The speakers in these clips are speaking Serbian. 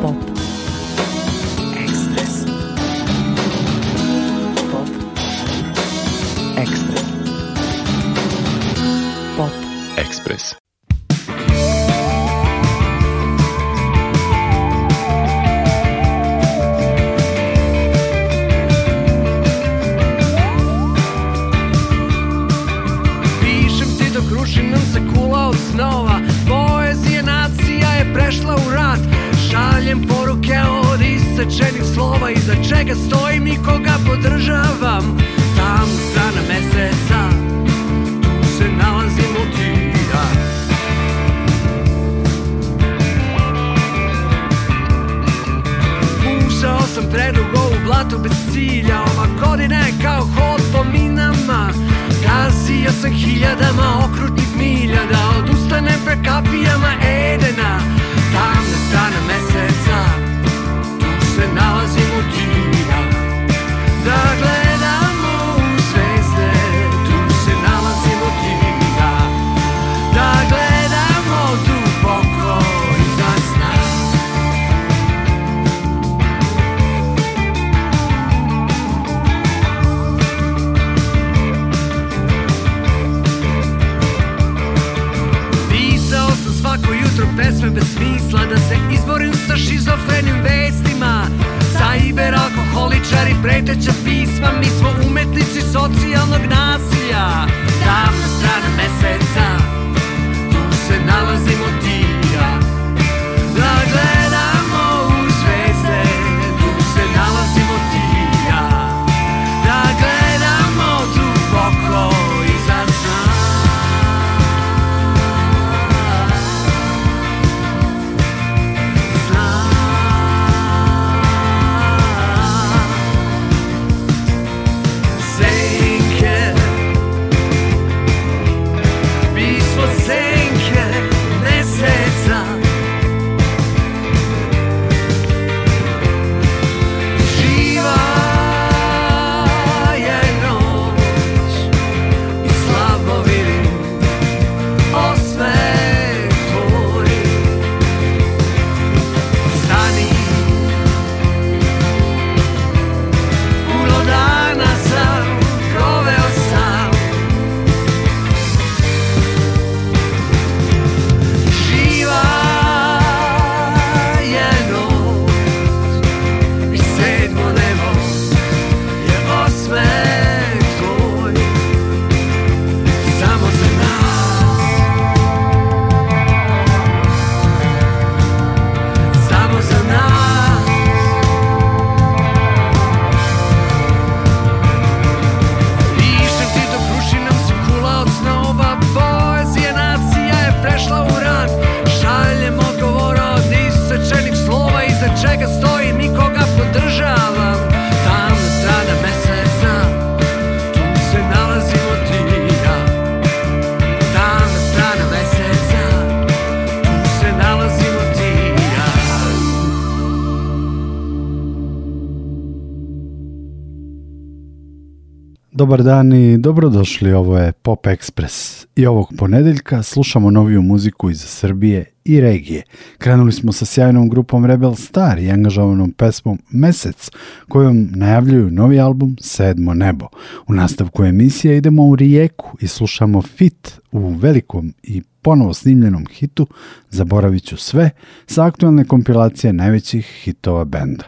pop. Dobar dan i dobrodošli, ovo je Pop Express i ovog ponedeljka slušamo noviju muziku iz Srbije i regije. Krenuli smo sa sjajnom grupom Rebel Star i angažovanom pesmom Mesec, kojom najavljuju novi album Sedmo nebo. U nastavku emisije idemo u Rijeku i slušamo Fit u velikom i ponovo snimljenom hitu Zaboravit ću sve sa aktualne kompilacije najvećih hitova benda.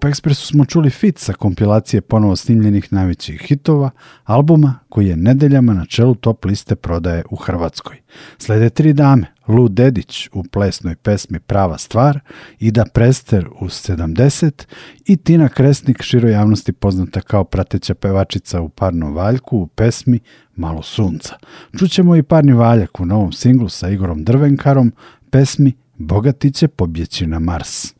Pop smo čuli fit sa kompilacije ponovo snimljenih najvećih hitova, albuma koji je nedeljama na čelu top liste prodaje u Hrvatskoj. Slede tri dame, Lu Dedić u plesnoj pesmi Prava stvar, Ida Prester u 70 i Tina Kresnik široj javnosti poznata kao prateća pevačica u parnom valjku u pesmi Malo sunca. Čućemo i parni valjak u novom singlu sa Igorom Drvenkarom, pesmi Bogatiće će pobjeći na Mars.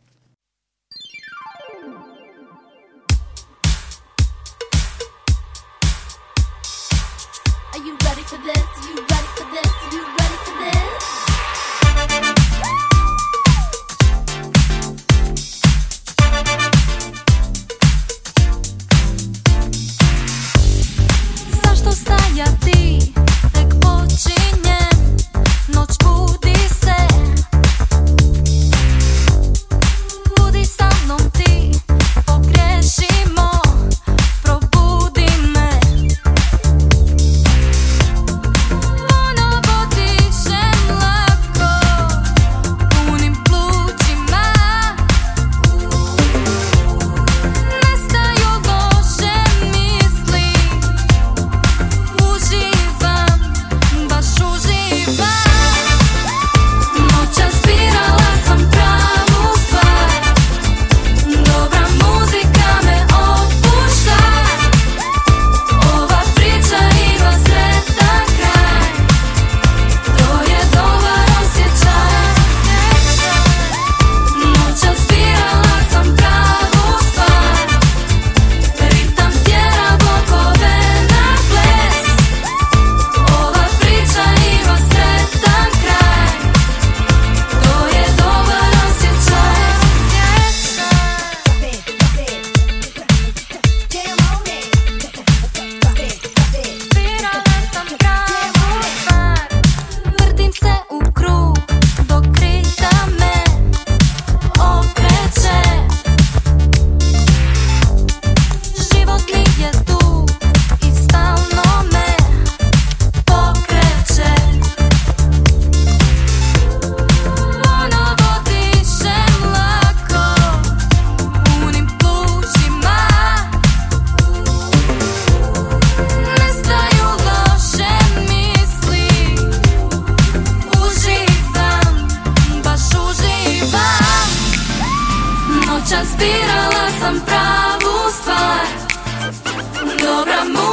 noćas birala sam pravu stvar Dobra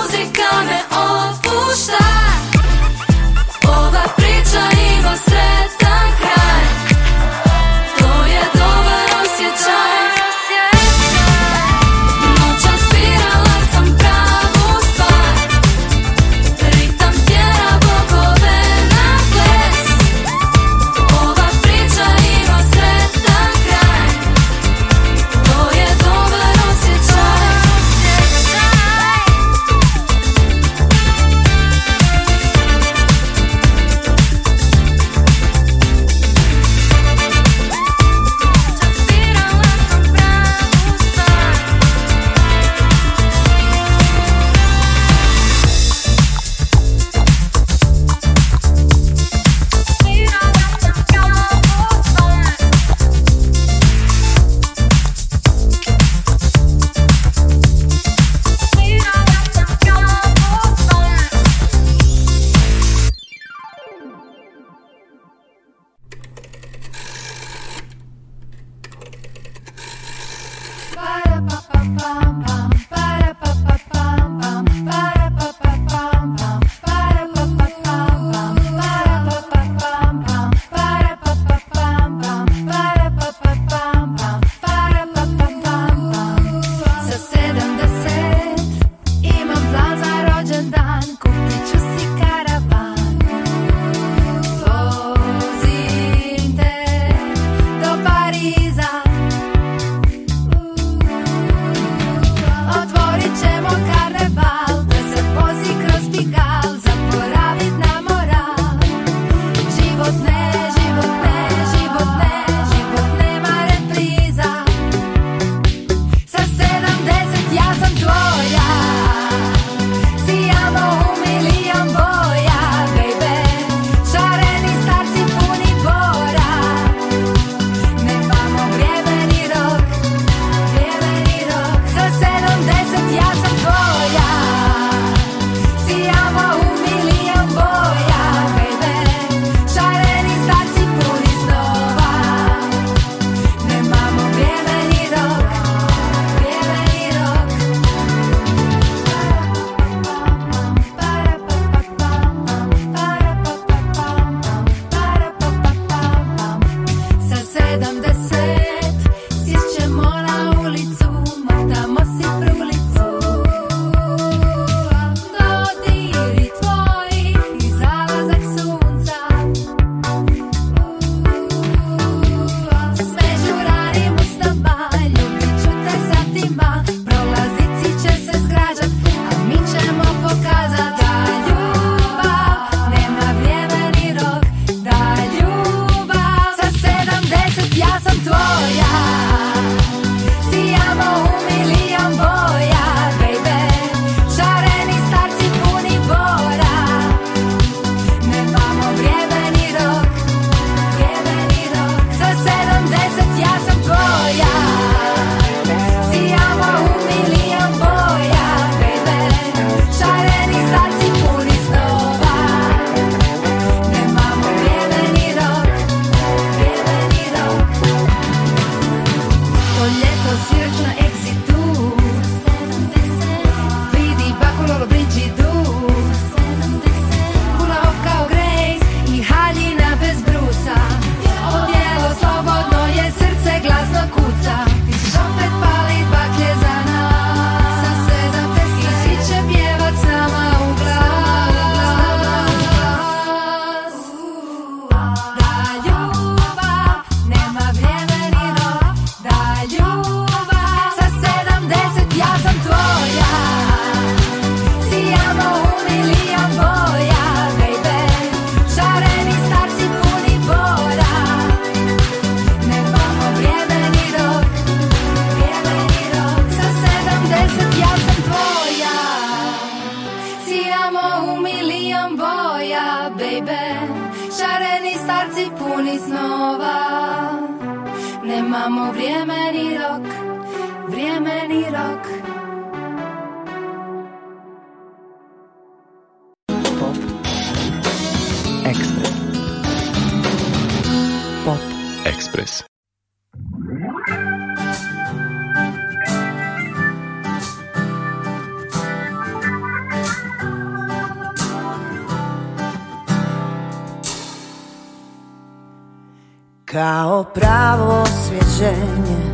Kao pravo osvježenje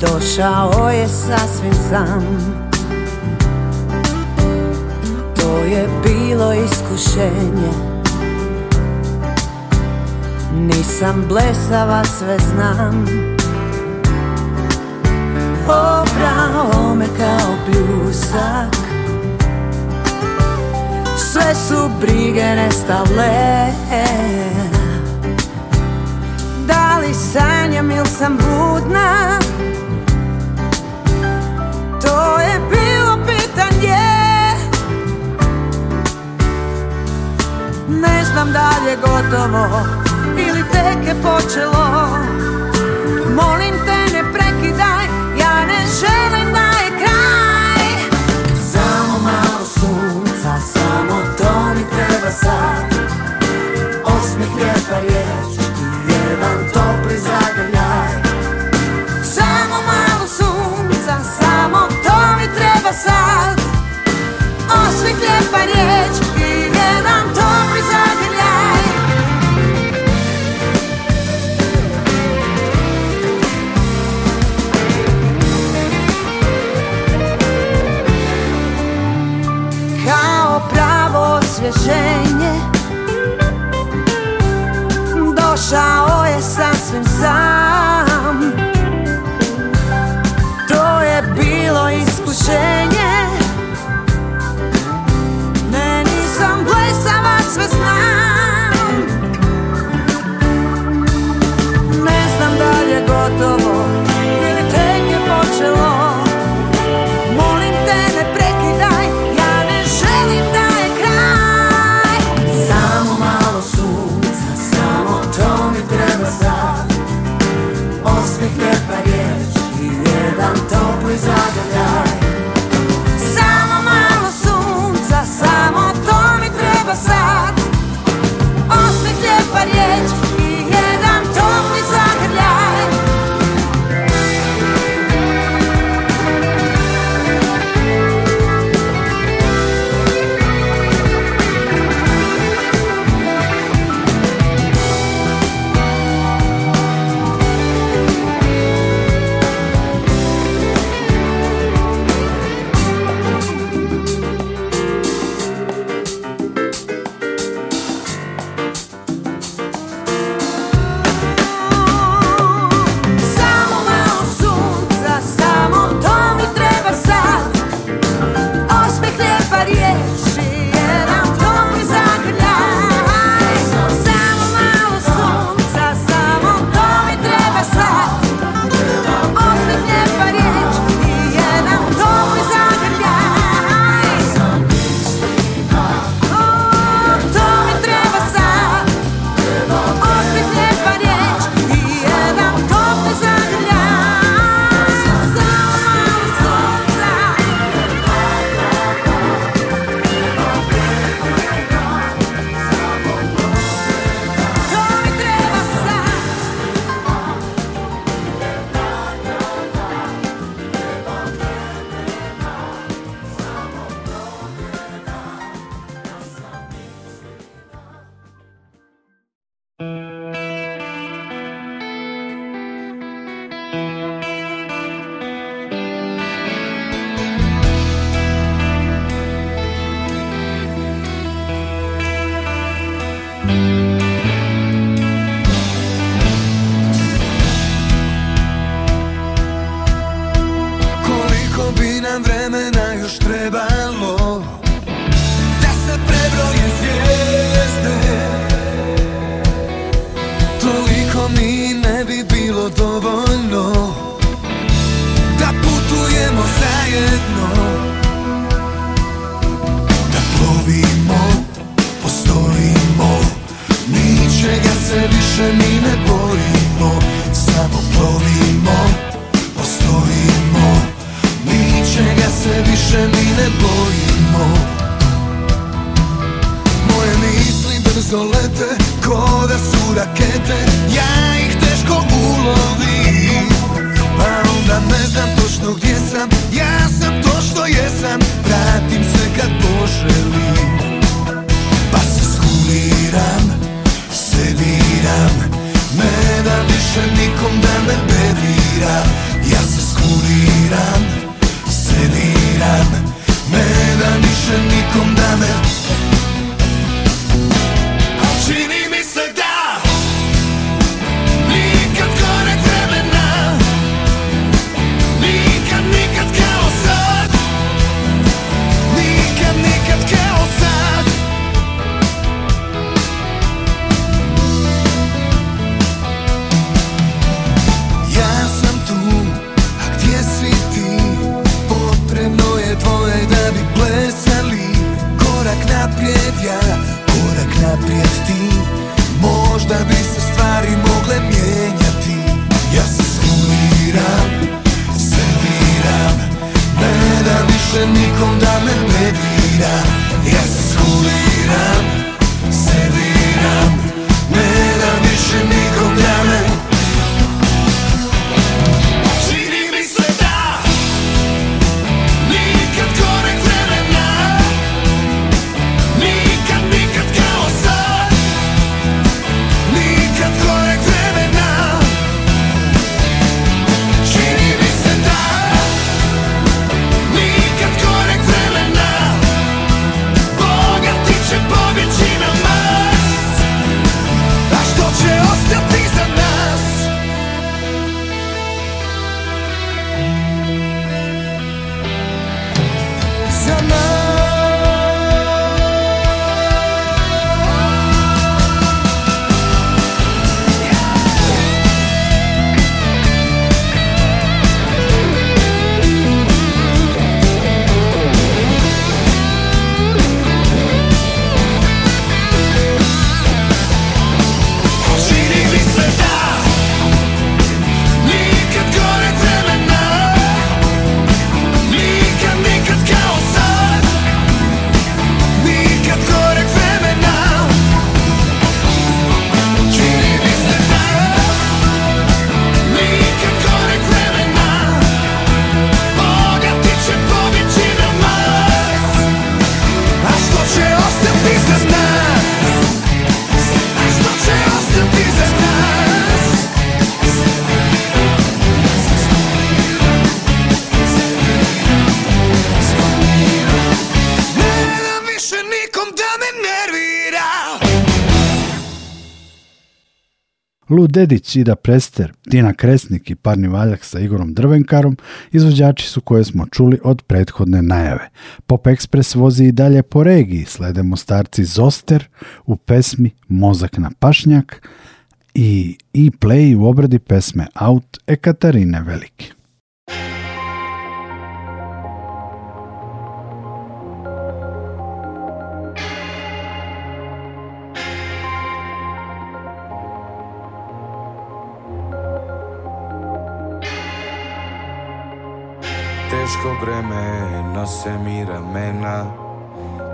Došao je sasvim sam To je bilo iskušenje Nisam blesava, sve znam Obrao me kao pljusak sve su brige nestale Da li sanjam ili sam budna To je bilo pitanje Ne znam da li je gotovo ili tek je počelo Molim te ne prekidaj, ja ne želim sad Osmih lijepa riječ jedan topli zagrljaj Samo malo sunca Samo to mi treba sad Osmih lijepa riječ desire 你空。Dedić, Ida Prester, Dina Kresnik i Parni Valjak sa Igorom Drvenkarom izvođači su koje smo čuli od prethodne najave. Pop Express vozi i dalje po regiji, slede starci Zoster u pesmi Mozak na pašnjak i e-play u obradi pesme Out Ekatarine Velike. vremena se mi ramena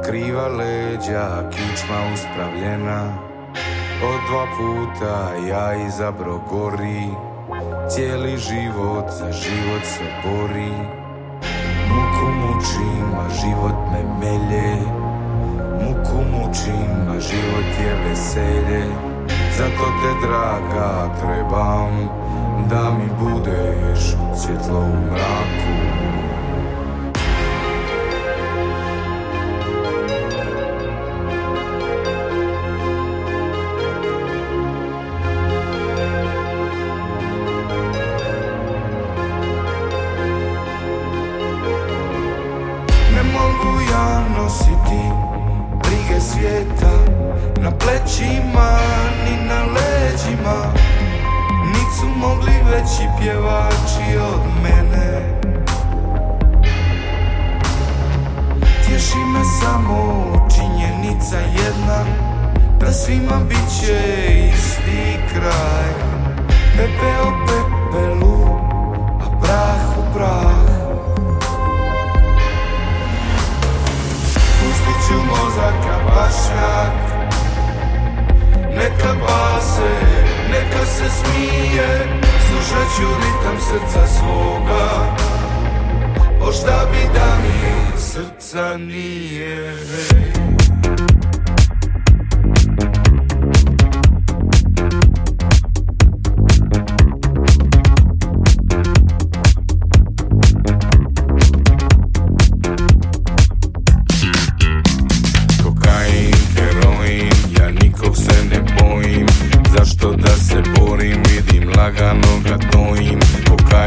Kriva leđa, kičma uspravljena Od dva puta ja izabro gori Cijeli život za život se bori Muku mučim, a život me melje Muku mučim, a život je veselje Zato te draga trebam da mi budeš svjetlo u mraku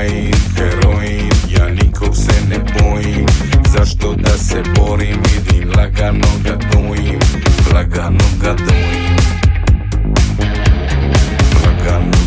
кокаин, хероин, ја никог се не боим Зашто да се борим, видим лагано га доим Лагано га доим Лагано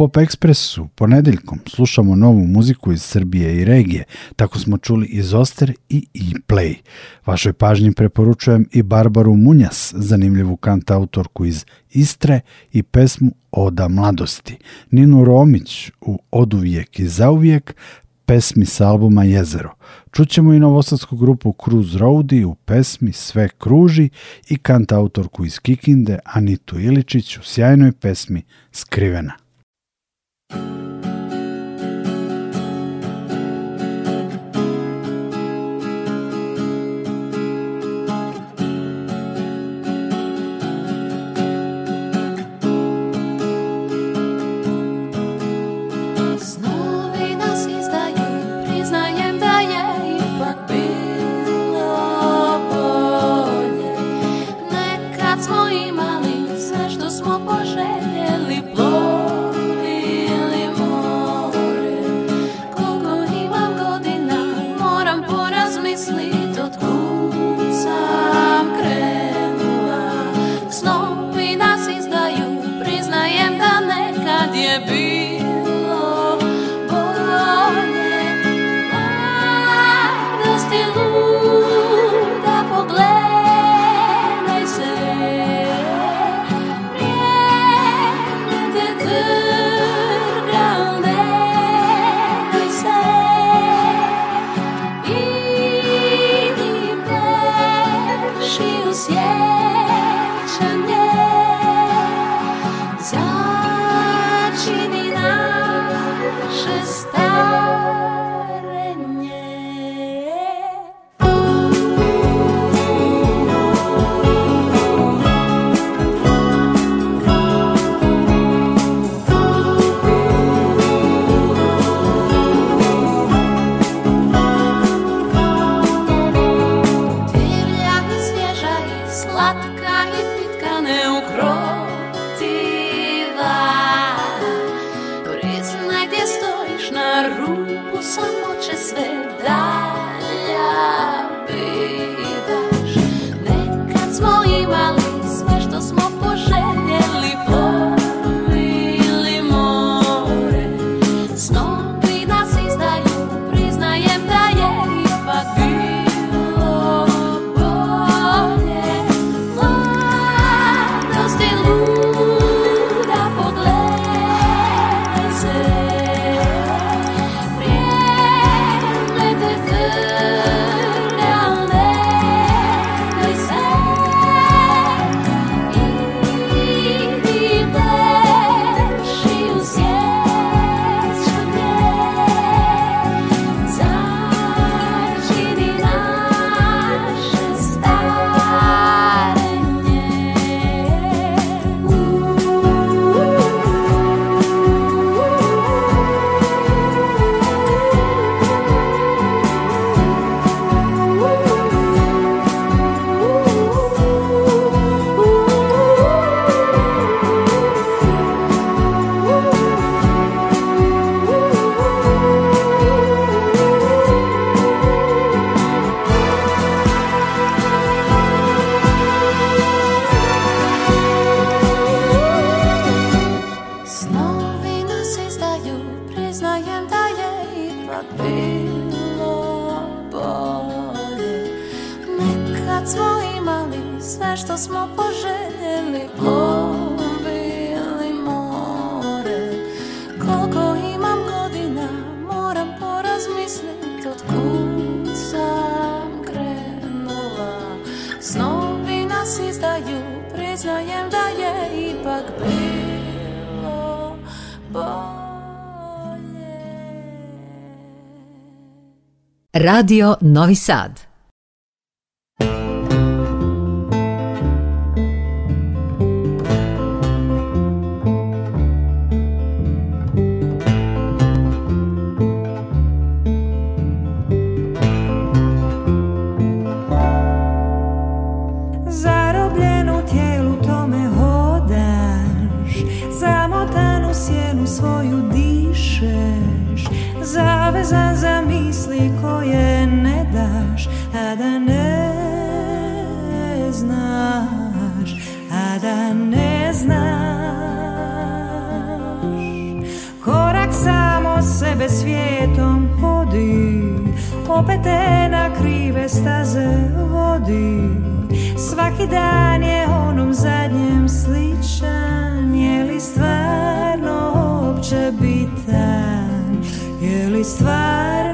Pop ekspresu ponedeljkom slušamo novu muziku iz Srbije i regije. Tako smo čuli i Zoster i E-Play. Vašoj pažnji preporučujem i Barbaru Munjas, zanimljivu kantautorku iz Istre i pesmu Oda mladosti. Ninu Romić u Oduvijek i zauvijek, pesmi s albuma Jezero. Čućemo i novosadsku grupu Cruz Roadi u pesmi Sve kruži i kantautorku iz Kikinde Anitu Iličić u sjajnoj pesmi Skrivena. thank you Radio Novi Sad Zarobljen u tijelu tome hodaš Zamotanu sjenu svoju dišeš za svoje ne daš, a da ne znaš, a da ne znaš. Korak samo sebe svijetom hodi, opet te na krive staze vodi. Svaki dan je onom zadnjem sličan, je li stvarno uopće bitan, je li stvarno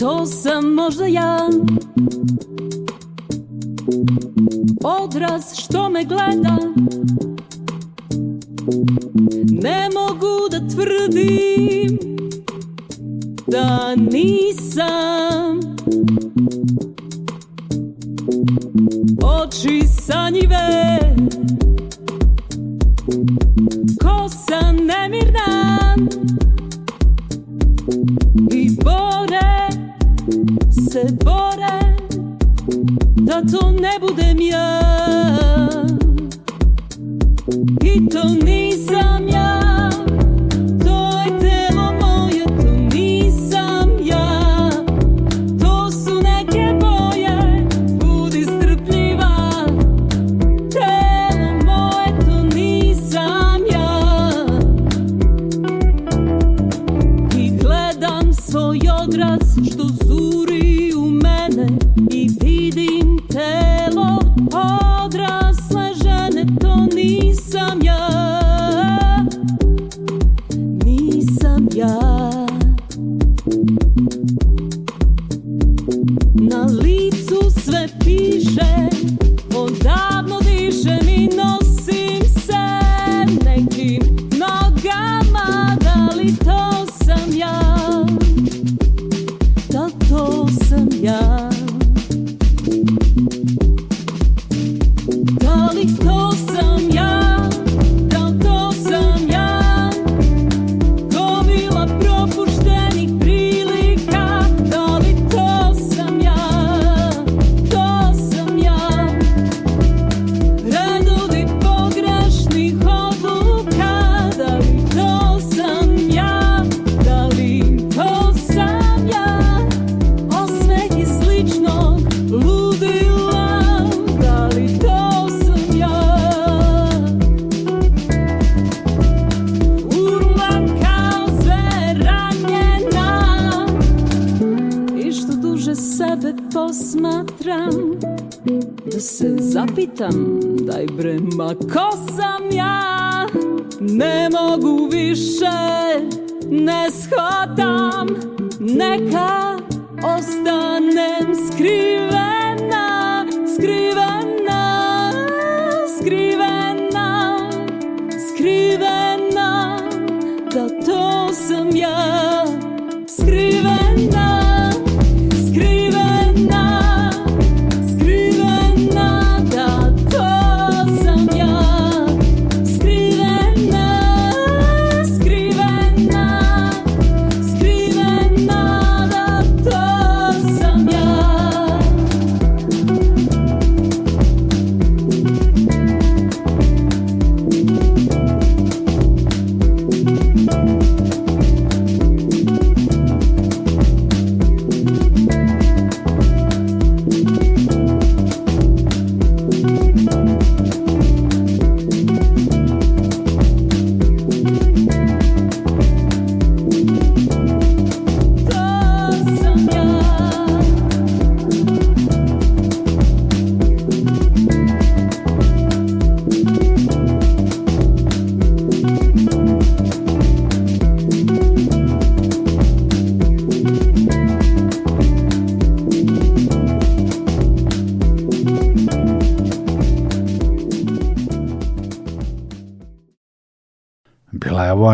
To sam možda ja Odraz što me gleda Ne mogu da tvrdim Da nisam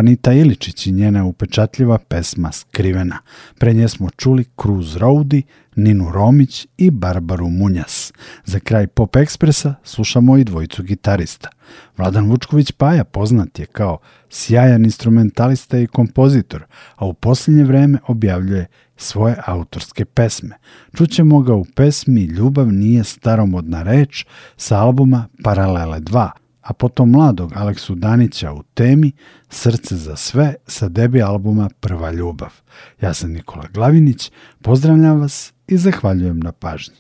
Anita Iličić i njena upečatljiva pesma Skrivena. Pre nje smo čuli Cruz Roudi, Ninu Romić i Barbaru Munjas. Za kraj Pop Ekspresa slušamo i dvojicu gitarista. Vladan Vučković Paja poznat je kao sjajan instrumentalista i kompozitor, a u posljednje vreme objavljuje svoje autorske pesme. Čućemo ga u pesmi Ljubav nije staromodna reč sa albuma Paralele 2, a potom mladog Aleksu Danića u temi Srce za sve sa debi albuma Prva ljubav. Ja sam Nikola Glavinić, pozdravljam vas i zahvaljujem na pažnji.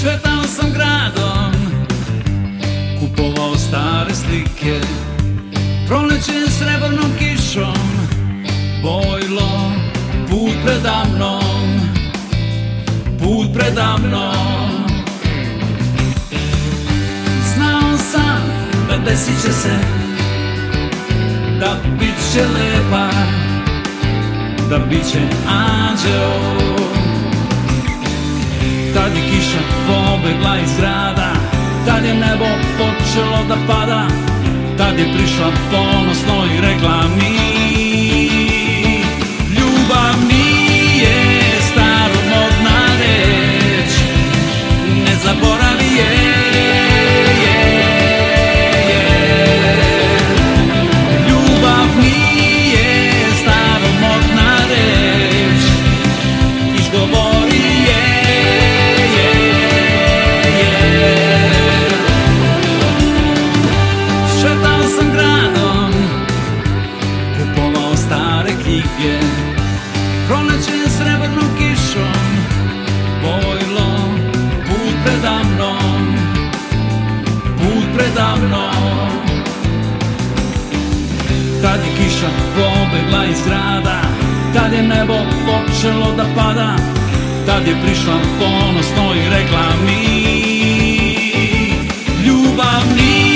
Yeah. sam gradom, kupovao stare s srebrnom kišom Bojlo put preda mnom Put preda Znao sam da desit će se Da bit će lepa Da bit će anđeo Tad je kiša pobegla iz grada Tad je nebo počelo da pada Tad je prišla ponosno i rekla mi pobegla grada Tad je nebo počelo da pada Tad je prišla ponosno i rekla mi Ljubav